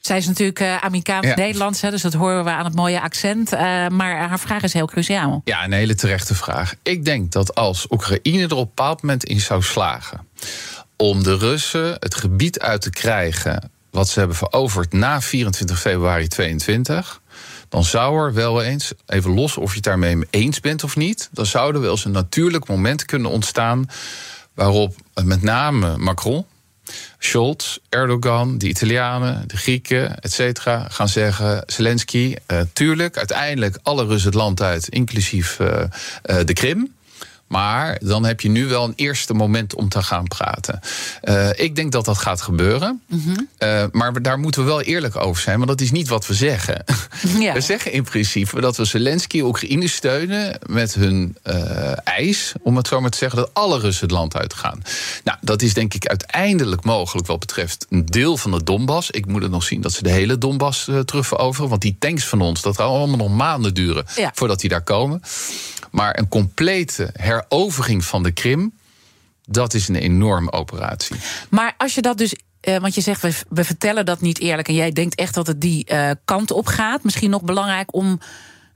Zij is natuurlijk uh, Amerikaans-Nederlands, dus dat horen we aan het mooie accent. Uh, maar haar vraag is heel cruciaal. Ja, een hele terechte vraag. Ik denk dat als Oekraïne er op een bepaald moment in zou slagen om de Russen het gebied uit te krijgen wat ze hebben veroverd na 24 februari 22 dan zou er wel eens, even los of je het daarmee eens bent of niet, dan zou er wel eens een natuurlijk moment kunnen ontstaan waarop met name Macron, Scholz, Erdogan, de Italianen, de Grieken, et cetera, gaan zeggen: Zelensky, uh, tuurlijk, uiteindelijk alle Russen het land uit, inclusief uh, de Krim. Maar dan heb je nu wel een eerste moment om te gaan praten. Uh, ik denk dat dat gaat gebeuren. Mm -hmm. uh, maar daar moeten we wel eerlijk over zijn. Want dat is niet wat we zeggen. Ja. We zeggen in principe dat we Zelensky Oekraïne steunen met hun uh, eis, om het zo maar te zeggen, dat alle Russen het land uitgaan. Nou, dat is denk ik uiteindelijk mogelijk wat betreft een deel van de Donbass. Ik moet het nog zien dat ze de hele Donbass terug veroveren. Want die tanks van ons, dat gaat allemaal nog maanden duren ja. voordat die daar komen. Maar een complete herovering van de Krim, dat is een enorme operatie. Maar als je dat dus uh, want je zegt, we, we, vertellen dat niet eerlijk. En jij denkt echt dat het die uh, kant op gaat. Misschien nog belangrijk om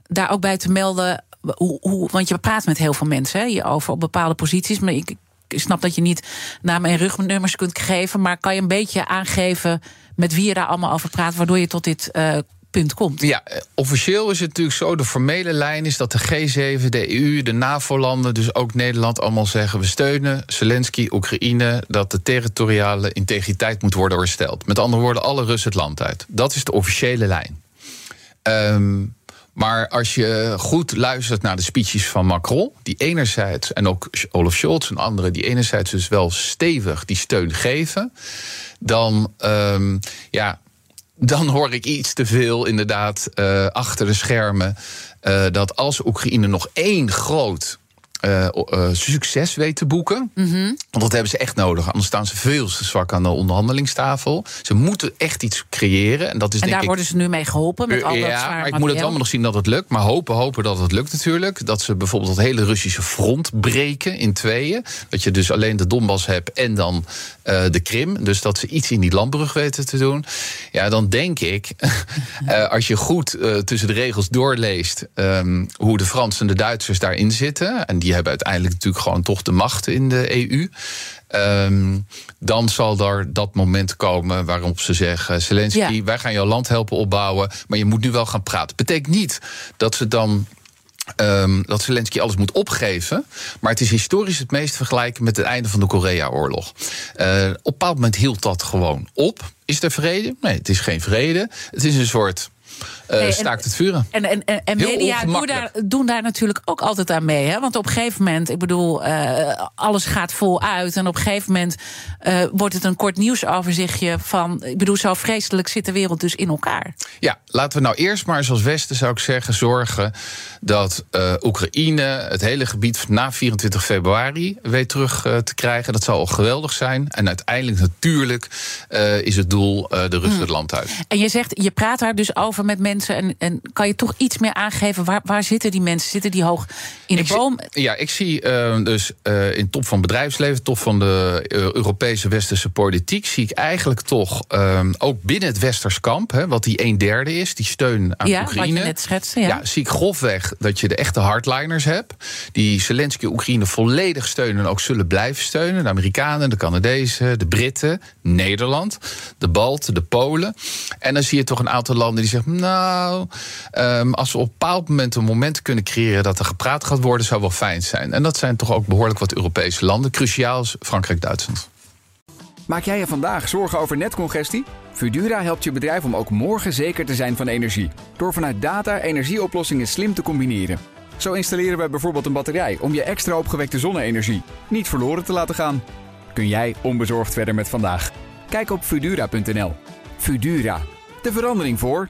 daar ook bij te melden. Hoe, hoe, want je praat met heel veel mensen hè, hierover op bepaalde posities. Maar ik, ik snap dat je niet namen en rugnummers kunt geven. Maar kan je een beetje aangeven met wie je daar allemaal over praat. Waardoor je tot dit uh, punt komt. Ja, officieel is het natuurlijk zo. De formele lijn is dat de G7, de EU, de NAVO-landen, dus ook Nederland, allemaal zeggen: we steunen Zelensky, Oekraïne, dat de territoriale integriteit moet worden hersteld. Met andere woorden, alle Russen het land uit. Dat is de officiële lijn. Um, maar als je goed luistert naar de speeches van Macron, die enerzijds, en ook Olaf Scholz en anderen, die enerzijds dus wel stevig die steun geven, dan um, ja, dan hoor ik iets te veel inderdaad uh, achter de schermen. Uh, dat als Oekraïne nog één groot uh, uh, succes weet te boeken. Mm -hmm. Want dat hebben ze echt nodig. Anders staan ze veel te zwak aan de onderhandelingstafel. Ze moeten echt iets creëren. En, dat is, en denk daar ik, worden ze nu mee geholpen. Met al ja, dat maar ik moet het allemaal nog zien dat het lukt. Maar hopen, hopen dat het lukt natuurlijk. Dat ze bijvoorbeeld het hele Russische front breken in tweeën. Dat je dus alleen de Donbass hebt en dan de Krim. Dus dat ze iets in die landbrug weten te doen. Ja, dan denk ik, als je goed tussen de regels doorleest... Um, hoe de Fransen en de Duitsers daarin zitten... en die hebben uiteindelijk natuurlijk gewoon toch de macht in de EU... Um, dan zal er dat moment komen waarop ze zeggen: Zelensky, ja. wij gaan jouw land helpen opbouwen, maar je moet nu wel gaan praten. Betekent niet dat ze dan Um, dat Zelensky alles moet opgeven. Maar het is historisch het meest vergelijken met het einde van de Korea-oorlog. Uh, op een bepaald moment hield dat gewoon op. Is er vrede? Nee, het is geen vrede. Het is een soort uh, nee, staakt het vuren. En, en, en, en media doen daar, doen daar natuurlijk ook altijd aan mee. Hè? Want op een gegeven moment, ik bedoel, uh, alles gaat vol uit. En op een gegeven moment uh, wordt het een kort nieuwsoverzichtje van. Ik bedoel, zo vreselijk zit de wereld dus in elkaar. Ja, laten we nou eerst maar eens als Westen, zou ik zeggen, zorgen dat Oekraïne het hele gebied na 24 februari weet terug te krijgen. Dat zal al geweldig zijn. En uiteindelijk natuurlijk is het doel de Russen hmm. het land uit. En je zegt, je praat daar dus over met mensen. En, en kan je toch iets meer aangeven? Waar, waar zitten die mensen? Zitten die hoog in de ik boom? Zie, ja, ik zie uh, dus uh, in top van bedrijfsleven, top van de uh, Europese westerse politiek, zie ik eigenlijk toch ehm, ook binnen het westers kamp, hè, wat die een derde is, die steun aan ja, Oekraïne. Wat je net schetste, ja. ja, zie ik grofweg dat je de echte hardliners hebt, die Zelensky Oekraïne volledig steunen en ook zullen blijven steunen. De Amerikanen, de Canadezen, de Britten, Nederland, de Balten, de Polen. En dan zie je toch een aantal landen die zeggen, nou, um, als we op een bepaald moment een moment kunnen creëren dat er gepraat gaat worden, zou wel fijn zijn. En dat zijn toch ook behoorlijk wat Europese landen. Cruciaal is Frankrijk, Duitsland. Maak jij je vandaag zorgen over netcongestie? Fudura helpt je bedrijf om ook morgen zeker te zijn van energie. Door vanuit data energieoplossingen slim te combineren. Zo installeren we bijvoorbeeld een batterij om je extra opgewekte zonne-energie niet verloren te laten gaan. Kun jij onbezorgd verder met vandaag? Kijk op Fudura.nl. Fudura, de verandering voor.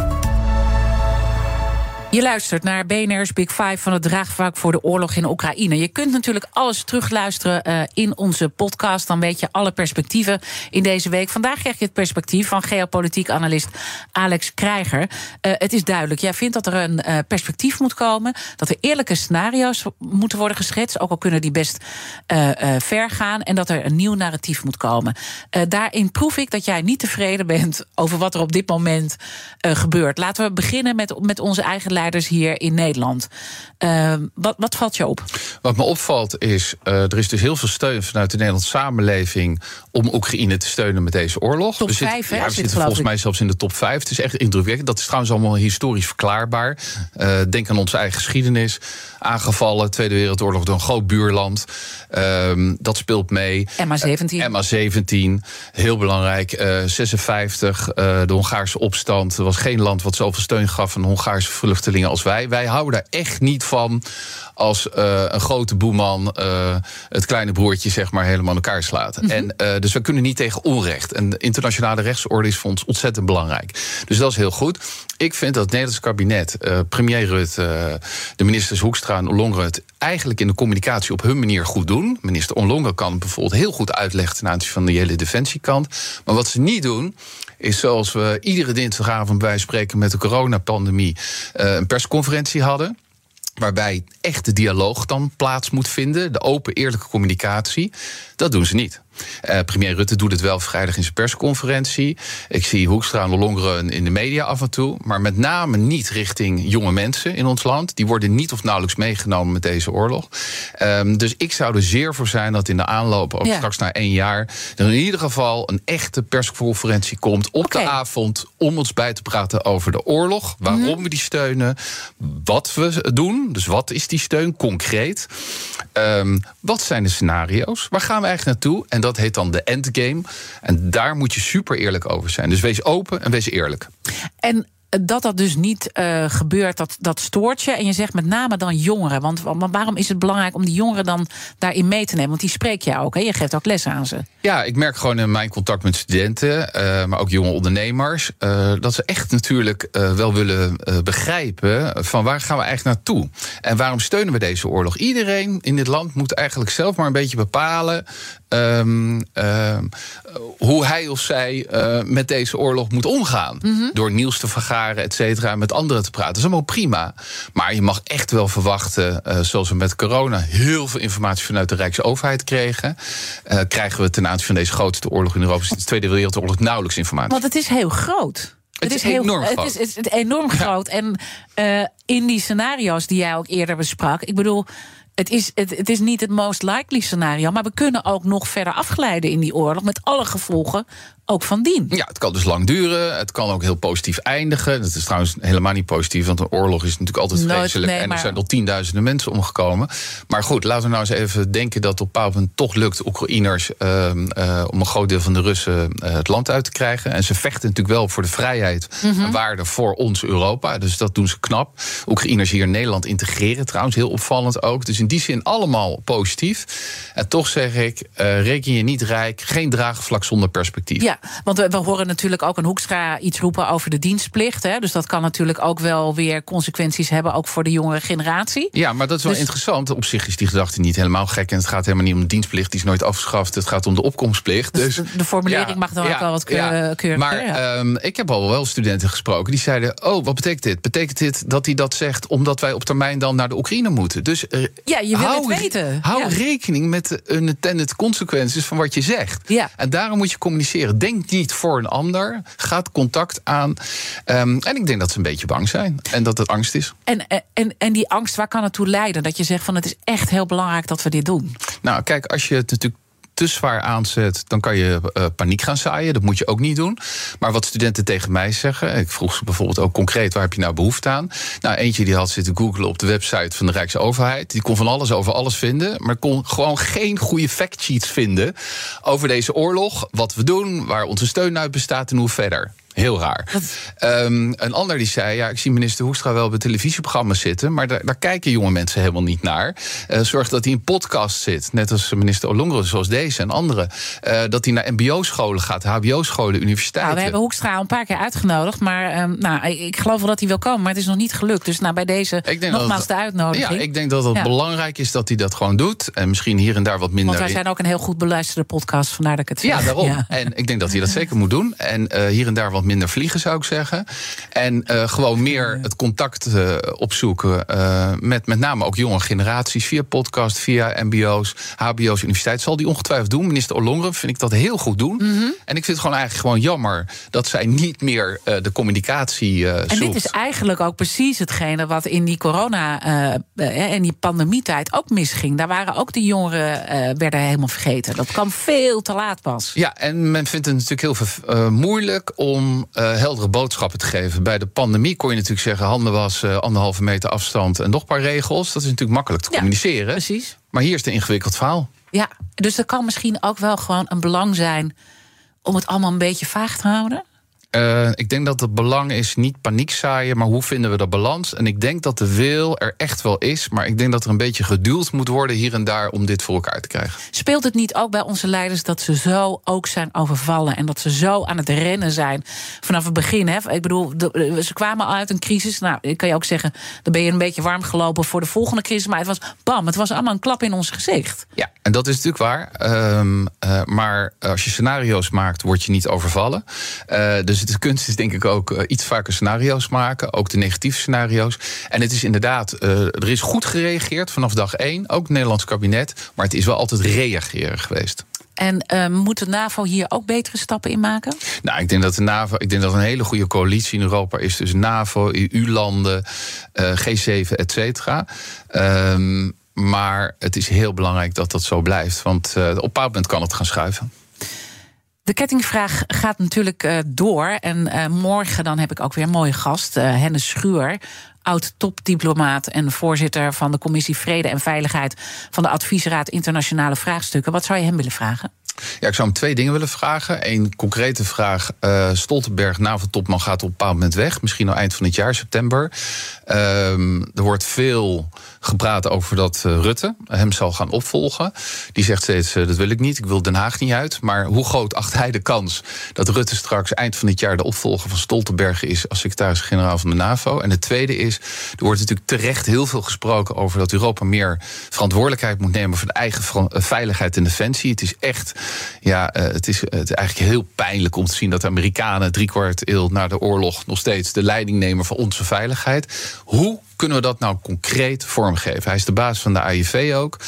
Je luistert naar BNR's Big Five van het draagvlak voor de oorlog in Oekraïne. Je kunt natuurlijk alles terugluisteren uh, in onze podcast. Dan weet je alle perspectieven in deze week. Vandaag krijg je het perspectief van geopolitiek analist Alex Krijger. Uh, het is duidelijk, jij vindt dat er een uh, perspectief moet komen. Dat er eerlijke scenario's moeten worden geschetst. Ook al kunnen die best ver gaan. En dat er een nieuw narratief moet komen. daarin proef ik dat jij niet tevreden bent over wat er op dit moment gebeurt. Laten we beginnen met, met onze eigen leiders hier in Nederland. Uh, wat, wat, valt je op? Wat me opvalt is, uh, er is dus heel veel steun vanuit de Nederlandse samenleving om Oekraïne te steunen met deze oorlog. Top we zitten, vijf, ja, we zitten volgens ik. mij zelfs in de top 5. Het is echt indrukwekkend. Dat is trouwens allemaal historisch verklaarbaar. Uh, denk aan onze eigen geschiedenis. Aangevallen, Tweede Wereldoorlog door een groot buurland. Uh, dat speelt mee. MA17. MA17, heel belangrijk. 56, de Hongaarse opstand. Er was geen land wat zoveel steun gaf aan Hongaarse vluchtelingen als wij. Wij houden daar echt niet van als uh, een grote boeman uh, het kleine broertje zeg maar helemaal in elkaar slaat. Mm -hmm. En uh, dus we kunnen niet tegen onrecht. En de internationale rechtsorde is voor ons ontzettend belangrijk. Dus dat is heel goed. Ik vind dat het Nederlandse kabinet, premier Rutte, de ministers Hoekstra en Ollongren het eigenlijk in de communicatie op hun manier goed doen. Minister Ollongren kan bijvoorbeeld heel goed uitleggen ten aanzien van de hele defensiekant. Maar wat ze niet doen, is zoals we iedere dinsdagavond bij spreken met de coronapandemie uh, een persconferentie hadden. Waarbij echt de dialoog dan plaats moet vinden, de open, eerlijke communicatie. Dat doen ze niet. Uh, premier Rutte doet het wel vrijdag in zijn persconferentie. Ik zie Hoekstra en Longeren in de media af en toe. Maar met name niet richting jonge mensen in ons land. Die worden niet of nauwelijks meegenomen met deze oorlog. Um, dus ik zou er zeer voor zijn dat in de aanloop, ook ja. straks na één jaar... er in ieder geval een echte persconferentie komt op okay. de avond... om ons bij te praten over de oorlog. Waarom mm -hmm. we die steunen. Wat we doen. Dus wat is die steun concreet? Um, wat zijn de scenario's? Waar gaan we eigenlijk naartoe? En dat heet dan de endgame. En daar moet je super eerlijk over zijn. Dus wees open en wees eerlijk. En dat dat dus niet uh, gebeurt, dat, dat stoort je. En je zegt met name dan jongeren. Want, want waarom is het belangrijk om die jongeren dan daarin mee te nemen? Want die spreek je ook, hè? je geeft ook les aan ze. Ja, ik merk gewoon in mijn contact met studenten, uh, maar ook jonge ondernemers, uh, dat ze echt natuurlijk wel willen begrijpen van waar gaan we eigenlijk naartoe? En waarom steunen we deze oorlog? Iedereen in dit land moet eigenlijk zelf maar een beetje bepalen Um, um, hoe hij of zij uh, met deze oorlog moet omgaan. Mm -hmm. Door nieuws te vergaren, et cetera, met anderen te praten. Dat is allemaal prima. Maar je mag echt wel verwachten, uh, zoals we met corona heel veel informatie vanuit de Rijksoverheid kregen. Uh, krijgen we ten aanzien van deze grootste oorlog in Europa, de Tweede Wereldoorlog, nauwelijks informatie. Want het is heel groot. Het, het is, heel enorm groot. Het is, het is enorm groot. Ja. En uh, in die scenario's die jij ook eerder besprak, ik bedoel. Het is, het, het is niet het most likely scenario, maar we kunnen ook nog verder afglijden in die oorlog met alle gevolgen ook van dien. Ja, het kan dus lang duren. Het kan ook heel positief eindigen. Dat is trouwens helemaal niet positief, want een oorlog is natuurlijk altijd Nooit, vreselijk. nee, en er maar... zijn al tienduizenden mensen omgekomen. Maar goed, laten we nou eens even denken dat het op een bepaald moment toch lukt Oekraïners uh, uh, om een groot deel van de Russen uh, het land uit te krijgen. En ze vechten natuurlijk wel voor de vrijheid mm -hmm. en waarde voor ons Europa. Dus dat doen ze knap. Oekraïners hier in Nederland integreren trouwens, heel opvallend ook. Dus in die zin allemaal positief. En toch zeg ik, reken je niet rijk, geen draagvlak zonder perspectief. Ja, want we, we, horen natuurlijk ook een Hoekstra iets roepen over de dienstplicht. Hè? Dus dat kan natuurlijk ook wel weer consequenties hebben, ook voor de jongere generatie. Ja, maar dat is wel dus... interessant. Op zich is die gedachte niet helemaal gek. En het gaat helemaal niet om de dienstplicht, die is nooit afgeschaft. Het gaat om de opkomstplicht. Dus, dus de, de formulering ja, mag dan ja, ook wel wat keur, ja, keuriger. Maar um, ik heb al wel studenten gesproken die zeiden: Oh, wat betekent dit? Betekent dit dat hij dat zegt omdat wij op termijn dan naar de Oekraïne moeten? Dus uh, ja, je wil hou, het weten. Hou rekening met de unintended consequences van wat je zegt. Ja. En daarom moet je communiceren. Denk niet voor een ander. Gaat contact aan. Um, en ik denk dat ze een beetje bang zijn. En dat het angst is. En, en, en die angst, waar kan het toe leiden? Dat je zegt van het is echt heel belangrijk dat we dit doen. Nou, kijk, als je het natuurlijk te zwaar aanzet, dan kan je uh, paniek gaan zaaien. Dat moet je ook niet doen. Maar wat studenten tegen mij zeggen, ik vroeg ze bijvoorbeeld ook concreet: waar heb je nou behoefte aan? Nou, eentje die had zitten googlen op de website van de Rijksoverheid. Die kon van alles over alles vinden, maar kon gewoon geen goede factsheets vinden over deze oorlog, wat we doen, waar onze steun uit bestaat en hoe verder. Heel raar. Um, een ander die zei: Ja, ik zie minister Hoekstra wel bij televisieprogramma's zitten. maar daar, daar kijken jonge mensen helemaal niet naar. Uh, zorg dat hij in podcast zit. Net als minister Olongro, zoals deze en anderen. Uh, dat hij naar MBO-scholen gaat, HBO-scholen, universiteiten. Nou, we hebben Hoekstra al een paar keer uitgenodigd. Maar um, nou, ik geloof wel dat hij wil komen. Maar het is nog niet gelukt. Dus nou, bij deze nogmaals de uitnodiging. Ja, ik denk dat het ja. belangrijk is dat hij dat gewoon doet. En misschien hier en daar wat minder. Want wij zijn ook een heel goed beluisterde podcast. Vandaar dat ik het Ja, daarom. Ja. En ik denk dat hij dat zeker moet doen. En uh, hier en daar wat minder vliegen, zou ik zeggen. En uh, gewoon meer het contact uh, opzoeken uh, met met name ook jonge generaties. Via podcast, via MBO's, HBO's, universiteit. Zal die ongetwijfeld doen. Minister Ollongren vind ik dat heel goed doen. Mm -hmm. En ik vind het gewoon eigenlijk gewoon jammer dat zij niet meer de communicatie En dit is eigenlijk ook precies hetgene wat in die corona en die pandemietijd ook misging. Daar waren ook de jongeren werden helemaal vergeten. Dat kwam veel te laat pas. Ja, en men vindt het natuurlijk heel moeilijk om uh, heldere boodschappen te geven. Bij de pandemie kon je natuurlijk zeggen: handen wassen, anderhalve meter afstand en nog een paar regels. Dat is natuurlijk makkelijk te ja, communiceren. Precies. Maar hier is het een ingewikkeld verhaal. Ja, dus er kan misschien ook wel gewoon een belang zijn om het allemaal een beetje vaag te houden. Uh, ik denk dat het belang is niet paniek zaaien, maar hoe vinden we dat balans? En ik denk dat de wil er echt wel is, maar ik denk dat er een beetje geduwd moet worden hier en daar om dit voor elkaar te krijgen. Speelt het niet ook bij onze leiders dat ze zo ook zijn overvallen en dat ze zo aan het rennen zijn vanaf het begin? Hè? Ik bedoel, de, ze kwamen al uit een crisis. Nou, ik kan je ook zeggen, dan ben je een beetje warm gelopen voor de volgende crisis, maar het was bam, het was allemaal een klap in ons gezicht. Ja, en dat is natuurlijk waar. Um, uh, maar als je scenario's maakt, word je niet overvallen. Uh, dus het is kunst is denk ik ook uh, iets vaker scenario's maken. Ook de negatieve scenario's. En het is inderdaad, uh, er is goed gereageerd vanaf dag één. Ook het Nederlands kabinet. Maar het is wel altijd reageren geweest. En uh, moet de NAVO hier ook betere stappen in maken? Nou, ik denk dat de NAVO, ik denk dat een hele goede coalitie in Europa is tussen NAVO, EU-landen, G7, et cetera. Um, maar het is heel belangrijk dat dat zo blijft. Want op een bepaald moment kan het gaan schuiven. De kettingvraag gaat natuurlijk uh, door. En uh, morgen dan heb ik ook weer een mooie gast, uh, Hennis Schuur. Oud-topdiplomaat en voorzitter van de Commissie Vrede en Veiligheid van de Adviesraad Internationale Vraagstukken. Wat zou je hem willen vragen? Ja, ik zou hem twee dingen willen vragen. Eén concrete vraag. Stoltenberg, NAVO-topman, gaat op een bepaald moment weg. Misschien al eind van het jaar, september. Um, er wordt veel gepraat over dat uh, Rutte hem zal gaan opvolgen. Die zegt steeds, uh, dat wil ik niet, ik wil Den Haag niet uit. Maar hoe groot acht hij de kans dat Rutte straks eind van het jaar... de opvolger van Stoltenberg is als secretaris-generaal van de NAVO? En het tweede is, er wordt natuurlijk terecht heel veel gesproken... over dat Europa meer verantwoordelijkheid moet nemen... voor de eigen veiligheid en defensie. Het is echt ja, het, is, het eigenlijk heel pijnlijk om te zien dat de Amerikanen driekwart eeuw na de oorlog nog steeds de leiding nemen voor onze veiligheid. Hoe kunnen we dat nou concreet vormgeven? Hij is de baas van de AIV ook,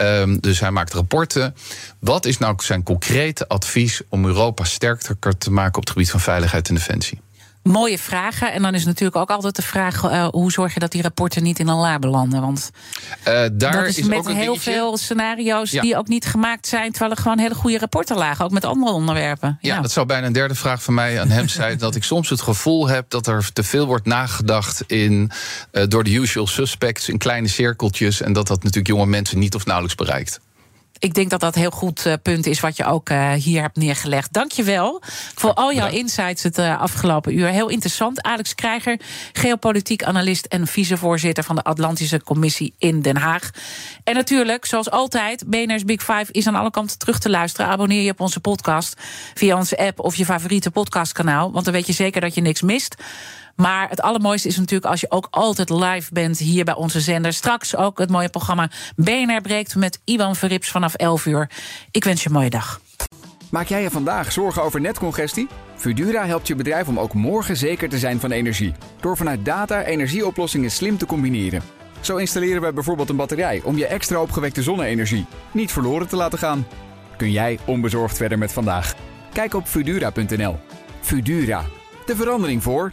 um, dus hij maakt rapporten. Wat is nou zijn concrete advies om Europa sterker te maken op het gebied van veiligheid en defensie? Mooie vragen. En dan is natuurlijk ook altijd de vraag: uh, hoe zorg je dat die rapporten niet in een la belanden? Want uh, daar dat is, is met ook heel dingetje. veel scenario's ja. die ook niet gemaakt zijn, terwijl er gewoon hele goede rapporten lagen, ook met andere onderwerpen. Ja, ja. dat zou bijna een derde vraag van mij aan hem zijn: dat ik soms het gevoel heb dat er te veel wordt nagedacht in, uh, door de usual suspects in kleine cirkeltjes. En dat dat natuurlijk jonge mensen niet of nauwelijks bereikt ik denk dat dat een heel goed uh, punt is wat je ook uh, hier hebt neergelegd. Dank je wel voor al jouw insights het uh, afgelopen uur. Heel interessant. Alex Krijger, geopolitiek analist en vicevoorzitter van de Atlantische Commissie in Den Haag. En natuurlijk, zoals altijd, BNR's Big Five is aan alle kanten terug te luisteren. Abonneer je op onze podcast via onze app of je favoriete podcastkanaal. Want dan weet je zeker dat je niks mist. Maar het allermooiste is natuurlijk als je ook altijd live bent hier bij onze zender. Straks ook het mooie programma BNR breekt met Iwan Verrips vanaf 11 uur. Ik wens je een mooie dag. Maak jij je vandaag zorgen over netcongestie? Fudura helpt je bedrijf om ook morgen zeker te zijn van energie. Door vanuit data energieoplossingen slim te combineren. Zo installeren wij bijvoorbeeld een batterij om je extra opgewekte zonne-energie niet verloren te laten gaan. Kun jij onbezorgd verder met vandaag? Kijk op Fudura.nl. Fudura, de verandering voor.